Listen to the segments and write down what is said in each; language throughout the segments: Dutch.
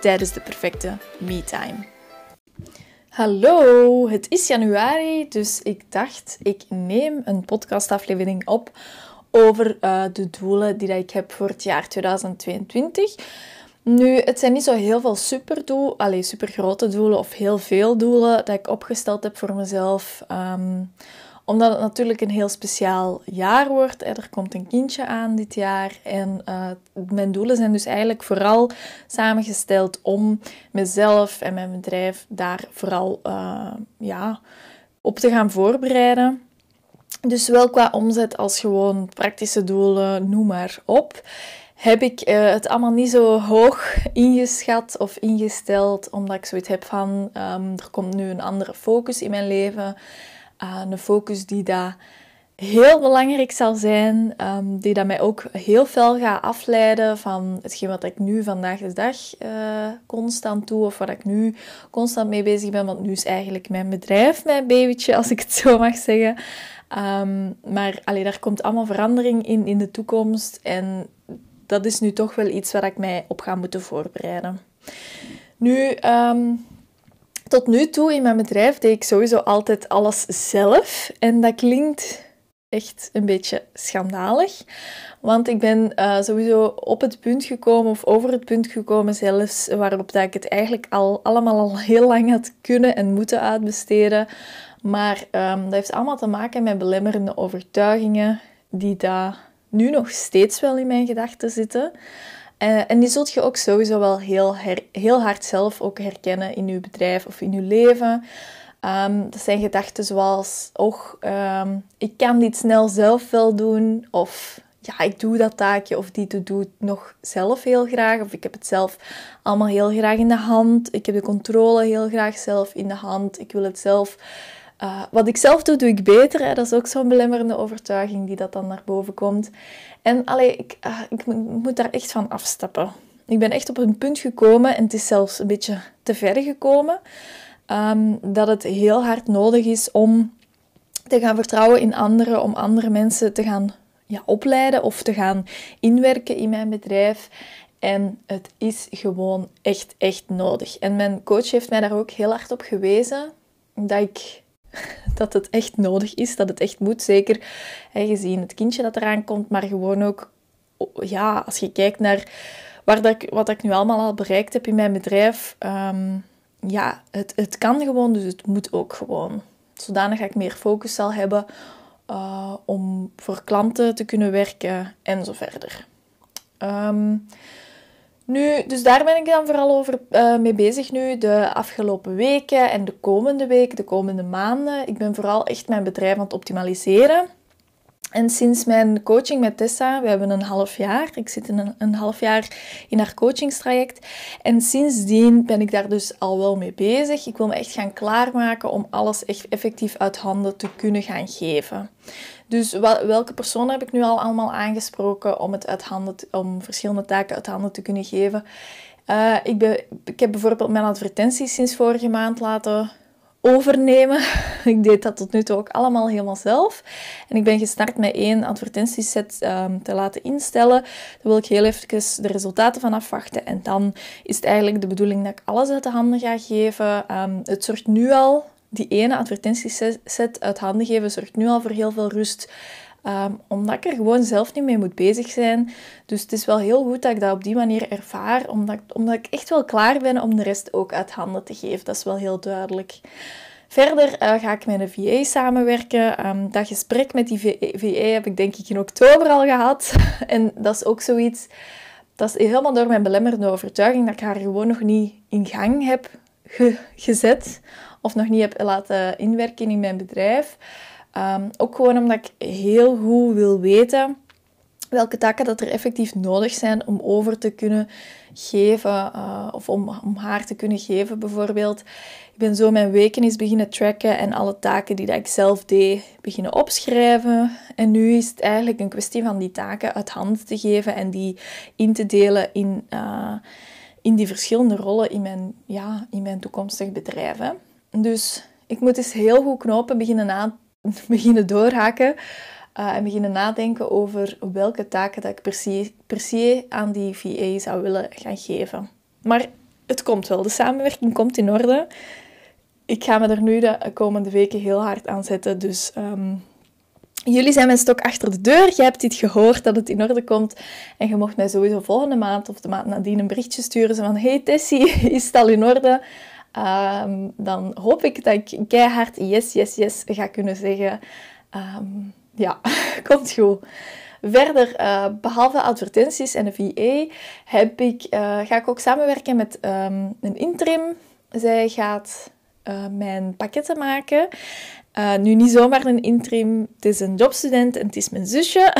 tijdens de perfecte me-time. Hallo, het is januari, dus ik dacht ik neem een podcastaflevering op over uh, de doelen die ik heb voor het jaar 2022. Nu, het zijn niet zo heel veel superdoelen, super supergrote doelen of heel veel doelen dat ik opgesteld heb voor mezelf. Um, omdat het natuurlijk een heel speciaal jaar wordt. Er komt een kindje aan dit jaar. En uh, mijn doelen zijn dus eigenlijk vooral samengesteld om mezelf en mijn bedrijf daar vooral uh, ja, op te gaan voorbereiden. Dus zowel qua omzet als gewoon praktische doelen, noem maar op heb ik uh, het allemaal niet zo hoog ingeschat of ingesteld, omdat ik zoiets heb van um, er komt nu een andere focus in mijn leven. Uh, een focus die daar heel belangrijk zal zijn, um, die dat mij ook heel veel gaat afleiden van hetgeen wat ik nu vandaag de dag uh, constant doe, of waar ik nu constant mee bezig ben, want nu is eigenlijk mijn bedrijf mijn babytje, als ik het zo mag zeggen. Um, maar allee, daar komt allemaal verandering in in de toekomst en dat is nu toch wel iets waar ik mij op ga moeten voorbereiden. Nu, um, tot nu toe in mijn bedrijf deed ik sowieso altijd alles zelf. En dat klinkt echt een beetje schandalig. Want ik ben uh, sowieso op het punt gekomen, of over het punt gekomen zelfs, waarop dat ik het eigenlijk al allemaal al heel lang had kunnen en moeten uitbesteden. Maar um, dat heeft allemaal te maken met belemmerende overtuigingen die daar nu nog steeds wel in mijn gedachten zitten. Uh, en die zult je ook sowieso wel heel, heel hard zelf ook herkennen in je bedrijf of in je leven. Um, dat zijn gedachten zoals, och, um, ik kan dit snel zelf wel doen. Of ja, ik doe dat taakje of die doe ik nog zelf heel graag. Of ik heb het zelf allemaal heel graag in de hand. Ik heb de controle heel graag zelf in de hand. Ik wil het zelf uh, wat ik zelf doe, doe ik beter. Hè. Dat is ook zo'n belemmerende overtuiging die dat dan naar boven komt. En allee, ik, uh, ik moet daar echt van afstappen. Ik ben echt op een punt gekomen, en het is zelfs een beetje te ver gekomen, um, dat het heel hard nodig is om te gaan vertrouwen in anderen, om andere mensen te gaan ja, opleiden of te gaan inwerken in mijn bedrijf. En het is gewoon echt, echt nodig. En mijn coach heeft mij daar ook heel hard op gewezen dat ik dat het echt nodig is, dat het echt moet. Zeker hè, gezien het kindje dat eraan komt, maar gewoon ook, ja, als je kijkt naar waar dat wat ik nu allemaal al bereikt heb in mijn bedrijf, um, ja, het, het kan gewoon, dus het moet ook gewoon. Zodanig dat ik meer focus zal hebben uh, om voor klanten te kunnen werken en zo verder. Um, nu, dus daar ben ik dan vooral over uh, mee bezig nu, de afgelopen weken en de komende weken, de komende maanden. Ik ben vooral echt mijn bedrijf aan het optimaliseren. En sinds mijn coaching met Tessa, we hebben een half jaar, ik zit in een, een half jaar in haar coachingstraject. En sindsdien ben ik daar dus al wel mee bezig. Ik wil me echt gaan klaarmaken om alles echt effectief uit handen te kunnen gaan geven. Dus welke personen heb ik nu al allemaal aangesproken om, het uit handen om verschillende taken uit handen te kunnen geven? Uh, ik, ik heb bijvoorbeeld mijn advertenties sinds vorige maand laten overnemen. ik deed dat tot nu toe ook allemaal helemaal zelf. En ik ben gestart met één advertentieset um, te laten instellen. Daar wil ik heel even de resultaten van afwachten. En dan is het eigenlijk de bedoeling dat ik alles uit de handen ga geven. Um, het zorgt nu al die ene advertentieset uit handen geven zorgt nu al voor heel veel rust. Um, omdat ik er gewoon zelf niet mee moet bezig zijn. Dus het is wel heel goed dat ik dat op die manier ervaar. Omdat ik, omdat ik echt wel klaar ben om de rest ook uit handen te geven. Dat is wel heel duidelijk. Verder uh, ga ik met een VA samenwerken. Um, dat gesprek met die VA heb ik denk ik in oktober al gehad. en dat is ook zoiets... Dat is helemaal door mijn belemmerende overtuiging dat ik haar gewoon nog niet in gang heb gezet of nog niet heb laten inwerken in mijn bedrijf. Um, ook gewoon omdat ik heel goed wil weten welke taken dat er effectief nodig zijn om over te kunnen geven uh, of om, om haar te kunnen geven bijvoorbeeld. Ik ben zo mijn weken eens beginnen tracken en alle taken die dat ik zelf deed beginnen opschrijven. En nu is het eigenlijk een kwestie van die taken uit handen te geven en die in te delen in, uh, in die verschillende rollen in mijn, ja, in mijn toekomstig bedrijf. Hè. Dus ik moet eens heel goed knopen beginnen, beginnen doorhaken uh, en beginnen nadenken over welke taken dat ik se aan die VA zou willen gaan geven. Maar het komt wel, de samenwerking komt in orde. Ik ga me er nu de komende weken heel hard aan zetten. Dus um, jullie zijn mijn stok achter de deur. Je hebt dit gehoord dat het in orde komt. En je mocht mij sowieso volgende maand of de maand nadien een berichtje sturen. van, hey Tessie, is het al in orde? Um, dan hoop ik dat ik keihard yes, yes, yes ga kunnen zeggen. Um, ja, komt goed. Verder, uh, behalve advertenties en een VA, heb ik, uh, ga ik ook samenwerken met um, een interim. Zij gaat uh, mijn pakketten maken. Uh, nu niet zomaar een interim, het is een jobstudent en het is mijn zusje.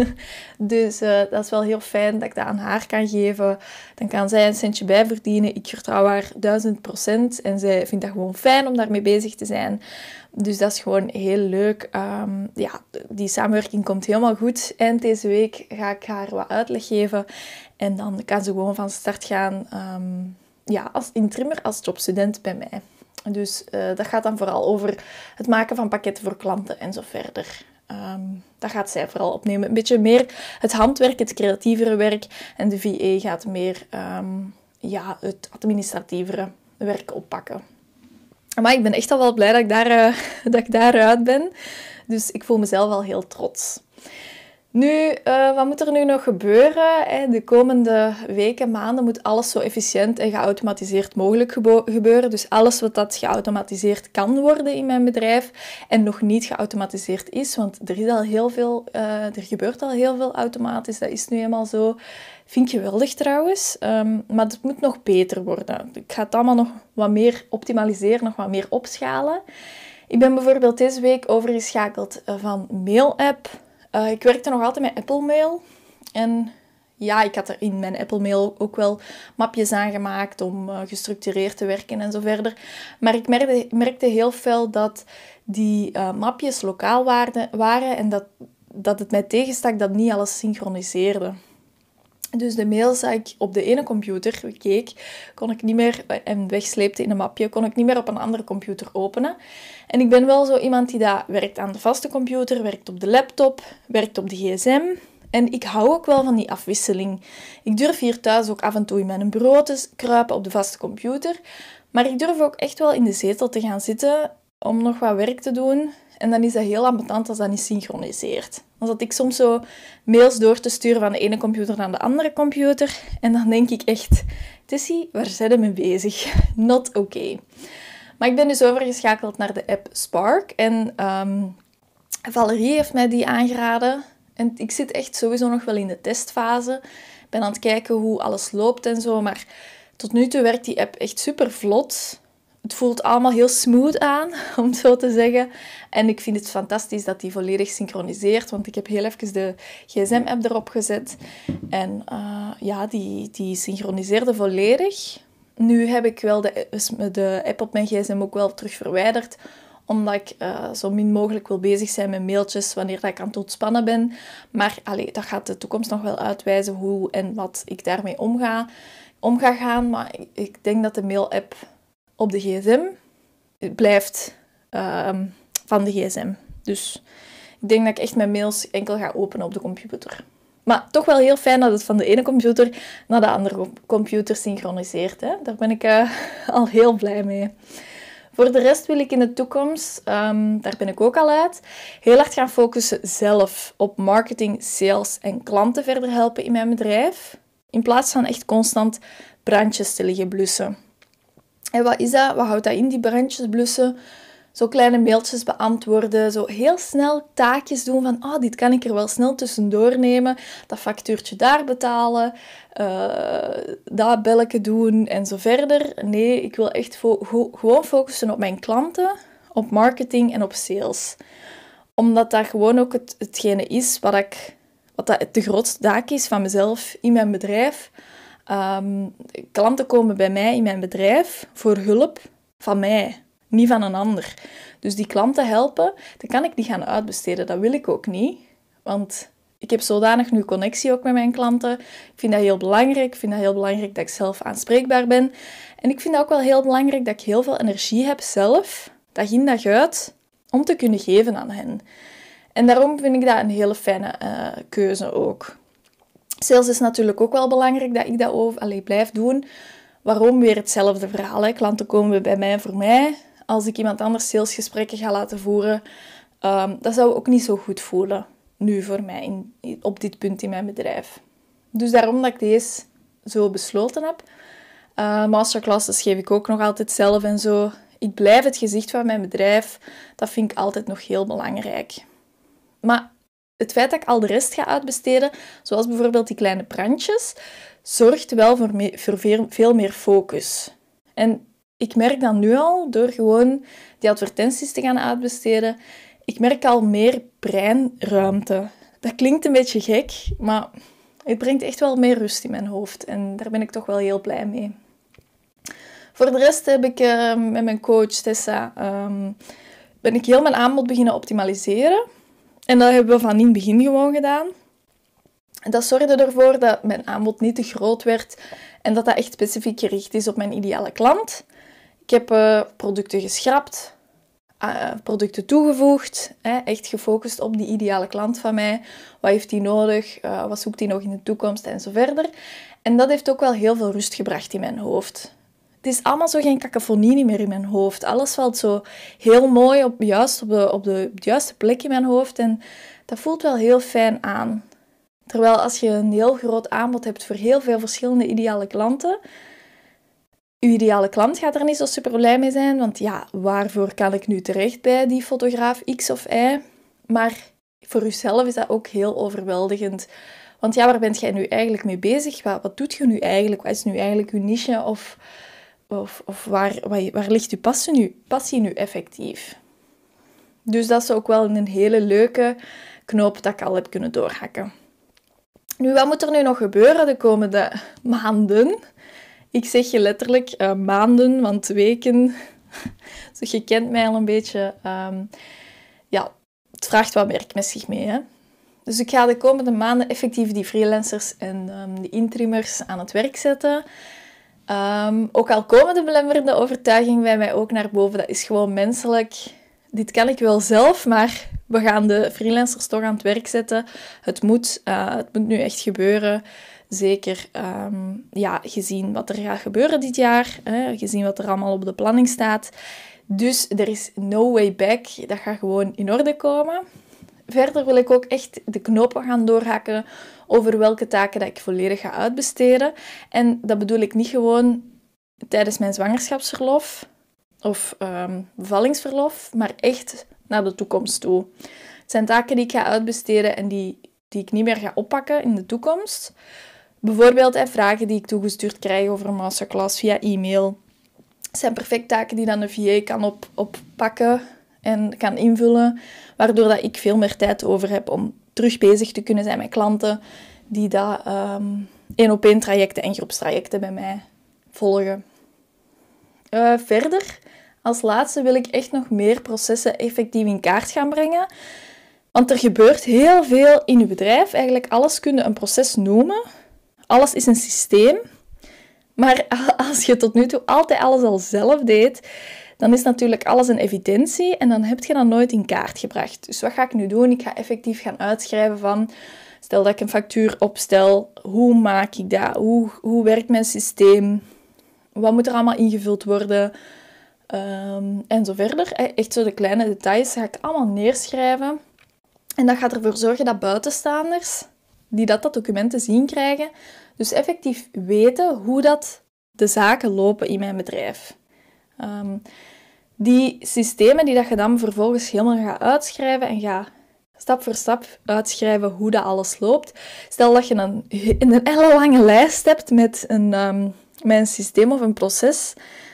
dus uh, dat is wel heel fijn dat ik dat aan haar kan geven. Dan kan zij een centje bij verdienen. Ik vertrouw haar duizend procent en zij vindt dat gewoon fijn om daarmee bezig te zijn. Dus dat is gewoon heel leuk. Um, ja, die samenwerking komt helemaal goed. Eind deze week ga ik haar wat uitleg geven. En dan kan ze gewoon van start gaan um, ja, als intrimmer, als jobstudent bij mij. Dus uh, dat gaat dan vooral over het maken van pakketten voor klanten en zo verder. Um, dat gaat zij vooral opnemen. Een beetje meer het handwerk, het creatievere werk. En de VA gaat meer um, ja, het administratievere werk oppakken. Maar ik ben echt al wel blij dat ik, daar, uh, dat ik daaruit ben. Dus ik voel mezelf wel heel trots. Nu, uh, wat moet er nu nog gebeuren? De komende weken, maanden moet alles zo efficiënt en geautomatiseerd mogelijk gebeuren. Dus alles wat dat geautomatiseerd kan worden in mijn bedrijf en nog niet geautomatiseerd is, want er is al heel veel, uh, er gebeurt al heel veel automatisch. Dat is nu eenmaal zo. Vind ik geweldig trouwens, um, maar het moet nog beter worden. Ik ga het allemaal nog wat meer optimaliseren, nog wat meer opschalen. Ik ben bijvoorbeeld deze week overgeschakeld eh, van mail-app uh, ik werkte nog altijd met Apple Mail. En ja, ik had er in mijn Apple Mail ook wel mapjes aangemaakt om uh, gestructureerd te werken en zo verder. Maar ik merkte, merkte heel veel dat die uh, mapjes lokaal waren, waren en dat, dat het mij tegenstak dat niet alles synchroniseerde. Dus de mails die ik op de ene computer keek, kon ik niet meer, en wegsleepte in een mapje, kon ik niet meer op een andere computer openen. En ik ben wel zo iemand die dat werkt aan de vaste computer, werkt op de laptop, werkt op de gsm. En ik hou ook wel van die afwisseling. Ik durf hier thuis ook af en toe in mijn bureau te kruipen op de vaste computer. Maar ik durf ook echt wel in de zetel te gaan zitten om nog wat werk te doen. En dan is dat heel ambetant als dat niet synchroniseert. Dan zat ik soms zo mails door te sturen van de ene computer naar de andere computer. En dan denk ik echt, Tessie, waar zijn we mee bezig? Not okay. Maar ik ben dus overgeschakeld naar de app Spark. En um, Valerie heeft mij die aangeraden. En ik zit echt sowieso nog wel in de testfase. Ik ben aan het kijken hoe alles loopt en zo. Maar tot nu toe werkt die app echt super vlot het voelt allemaal heel smooth aan, om het zo te zeggen. En ik vind het fantastisch dat die volledig synchroniseert, want ik heb heel even de gsm-app erop gezet. En uh, ja, die, die synchroniseerde volledig. Nu heb ik wel de, de app op mijn gsm ook wel terug verwijderd, omdat ik uh, zo min mogelijk wil bezig zijn met mailtjes wanneer ik aan het ontspannen ben. Maar allee, dat gaat de toekomst nog wel uitwijzen hoe en wat ik daarmee omga, om ga gaan. Maar ik, ik denk dat de mail-app op de gsm blijft uh, van de gsm. Dus ik denk dat ik echt mijn mails enkel ga openen op de computer. Maar toch wel heel fijn dat het van de ene computer naar de andere computer synchroniseert. Hè? Daar ben ik uh, al heel blij mee. Voor de rest wil ik in de toekomst, um, daar ben ik ook al uit, heel hard gaan focussen zelf op marketing, sales en klanten verder helpen in mijn bedrijf. In plaats van echt constant brandjes te liggen blussen. En wat is dat? Wat houdt dat in, die brandjes blussen? Zo kleine mailtjes beantwoorden, zo heel snel taakjes doen van oh, dit kan ik er wel snel tussendoor nemen, dat factuurtje daar betalen, uh, dat belletje doen en zo verder. Nee, ik wil echt gewoon focussen op mijn klanten, op marketing en op sales. Omdat dat gewoon ook het, hetgene is wat ik wat dat de grootste taak is van mezelf in mijn bedrijf. Ehm, klanten komen bij mij in mijn bedrijf voor hulp van mij, niet van een ander. Dus die klanten helpen, dan kan ik niet gaan uitbesteden. Dat wil ik ook niet. Want ik heb zodanig nu connectie ook met mijn klanten. Ik vind dat heel belangrijk. Ik vind dat heel belangrijk dat ik zelf aanspreekbaar ben. En ik vind dat ook wel heel belangrijk dat ik heel veel energie heb zelf, dag in dag uit, om te kunnen geven aan hen. En daarom vind ik dat een hele fijne uh, keuze ook. Sales is natuurlijk ook wel belangrijk dat ik dat over, blijf doen. Waarom? Weer hetzelfde verhaal. Hè? Klanten komen bij mij voor mij. Als ik iemand anders salesgesprekken ga laten voeren, um, dat zou ook niet zo goed voelen. Nu voor mij, in, op dit punt in mijn bedrijf. Dus daarom dat ik deze zo besloten heb. Uh, masterclasses geef ik ook nog altijd zelf en zo. Ik blijf het gezicht van mijn bedrijf. Dat vind ik altijd nog heel belangrijk. Maar het feit dat ik al de rest ga uitbesteden, zoals bijvoorbeeld die kleine brandjes, zorgt wel voor, veel meer focus. En ik merk dan nu al, door gewoon die advertenties te gaan uitbesteden, ik merk al meer breinruimte. Dat klinkt een beetje gek, maar het brengt echt wel meer rust in mijn hoofd. En daar ben ik toch wel heel blij mee. Voor de rest heb ik uh, met mijn coach Tessa um, ben ik heel mijn aanbod beginnen optimaliseren. En dat hebben we van in het begin gewoon gedaan. Dat zorgde ervoor dat mijn aanbod niet te groot werd en dat dat echt specifiek gericht is op mijn ideale klant. Ik heb uh, producten geschrapt, uh, producten toegevoegd, hè, echt gefocust op die ideale klant van mij. Wat heeft die nodig? Uh, wat zoekt hij nog in de toekomst en zo verder. En dat heeft ook wel heel veel rust gebracht in mijn hoofd. Het is allemaal zo geen cacophonie meer in mijn hoofd. Alles valt zo heel mooi op, juist op, de, op de, juiste plek in mijn hoofd. En dat voelt wel heel fijn aan. Terwijl als je een heel groot aanbod hebt voor heel veel verschillende ideale klanten, je ideale klant gaat er niet zo super blij mee zijn, want ja, waarvoor kan ik nu terecht bij die fotograaf X of Y? Maar voor jezelf is dat ook heel overweldigend. Want ja, waar bent jij nu eigenlijk mee bezig? Wat, wat doet je nu eigenlijk? Wat is nu eigenlijk je niche? Of of, of waar, waar, ligt uw passie nu, passie nu effectief? Dus dat is ook wel een hele leuke knoop dat ik al heb kunnen doorhakken. Nu, wat moet er nu nog gebeuren de komende maanden? Ik zeg je letterlijk uh, maanden, want weken. dus je kent mij al een beetje. Um, ja, het vraagt wat werk met zich mee. Hè? Dus ik ga de komende maanden effectief die freelancers en um, die intrimmers aan het werk zetten. Um, ook al komen de belemmerende overtuigingen bij mij ook naar boven, dat is gewoon menselijk. Dit kan ik wel zelf, maar we gaan de freelancers toch aan het werk zetten. Het moet, uh, het moet nu echt gebeuren. Zeker um, ja, gezien wat er gaat gebeuren dit jaar, hè, gezien wat er allemaal op de planning staat. Dus er is no way back. Dat gaat gewoon in orde komen. Verder wil ik ook echt de knopen gaan doorhakken over welke taken dat ik volledig ga uitbesteden. En dat bedoel ik niet gewoon tijdens mijn zwangerschapsverlof of um, bevallingsverlof, maar echt naar de toekomst toe. Het zijn taken die ik ga uitbesteden en die, die ik niet meer ga oppakken in de toekomst. Bijvoorbeeld hè, vragen die ik toegestuurd krijg over een masterclass via e-mail. Het zijn perfect taken die dan een VA kan op, oppakken en kan invullen, waardoor dat ik veel meer tijd over heb om terug bezig te kunnen zijn met klanten die dat um, één op één trajecten en groepstrajecten bij mij volgen. Uh, verder, als laatste wil ik echt nog meer processen effectief in kaart gaan brengen. Want er gebeurt heel veel in je bedrijf. Eigenlijk alles kun je een proces noemen. Alles is een systeem. Maar als je tot nu toe altijd alles al zelf deed, dan is natuurlijk alles een evidentie en dan heb je dat nooit in kaart gebracht. Dus wat ga ik nu doen? Ik ga effectief gaan uitschrijven van, stel dat ik een factuur opstel, hoe maak ik dat? Hoe, hoe werkt mijn systeem? Wat moet er allemaal ingevuld worden? Um, en zo verder. Echt zo de kleine details ga ik allemaal neerschrijven. En dat gaat ervoor zorgen dat buitenstaanders, die dat, dat document te zien krijgen, dus effectief weten hoe dat de zaken lopen in mijn bedrijf. Um, die systemen die dat je dan vervolgens helemaal gaat uitschrijven en gaat stap voor stap uitschrijven hoe dat alles loopt. Stel dat je een, een hele lange lijst hebt met een, um, met een systeem of een proces,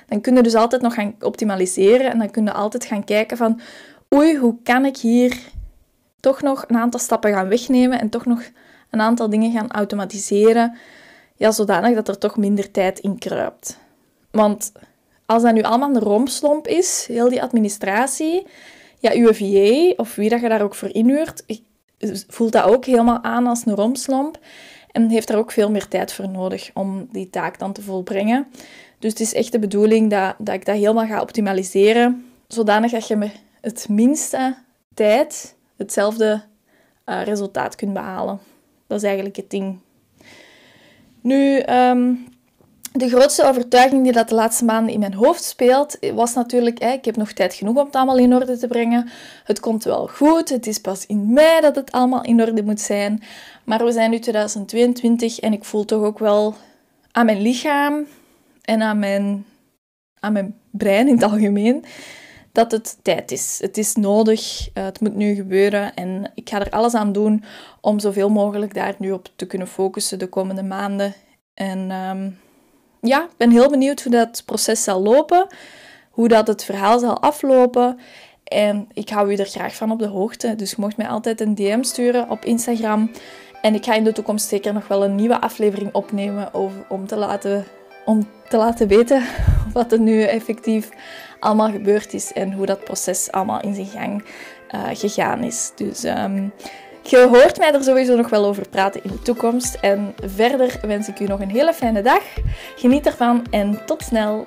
dan kun je dus altijd nog gaan optimaliseren en dan kun je altijd gaan kijken van oei, hoe kan ik hier toch nog een aantal stappen gaan wegnemen en toch nog een aantal dingen gaan automatiseren, ja, zodanig dat er toch minder tijd in kruipt. Want als dat nu allemaal een rompslomp is, heel die administratie, ja, uw VA, of wie dat je daar ook voor inhuurt, voelt dat ook helemaal aan als een rompslomp. En heeft er ook veel meer tijd voor nodig om die taak dan te volbrengen. Dus het is echt de bedoeling dat, dat ik dat helemaal ga optimaliseren, zodanig dat je met het minste tijd hetzelfde uh, resultaat kunt behalen. Dat is eigenlijk het ding. Nu, ehm, de grootste overtuiging die dat de laatste maanden in mijn hoofd speelt, was natuurlijk, ik heb nog tijd genoeg om het allemaal in orde te brengen. Het komt wel goed, het is pas in mei dat het allemaal in orde moet zijn. Maar we zijn nu 2022 en ik voel toch ook wel aan mijn lichaam en aan mijn, aan mijn brein in het algemeen dat het tijd is. Het is nodig, eh, het moet nu gebeuren en ik ga er alles aan doen om zoveel mogelijk daar nu op te kunnen focussen de komende maanden. En ehm, ja, ik ben heel benieuwd hoe dat proces zal lopen, hoe dat het verhaal zal aflopen. En ik hou u er graag van op de hoogte. Dus mocht mij altijd een DM sturen op Instagram. En ik ga in de toekomst zeker nog wel een nieuwe aflevering opnemen om, te laten, om te laten weten wat er nu effectief allemaal gebeurd is en hoe dat proces allemaal in zijn gang uh, gegaan is. Dus um, je hoort mij er sowieso nog wel over praten in de toekomst. En verder wens ik u nog een hele fijne dag. Geniet ervan en tot snel.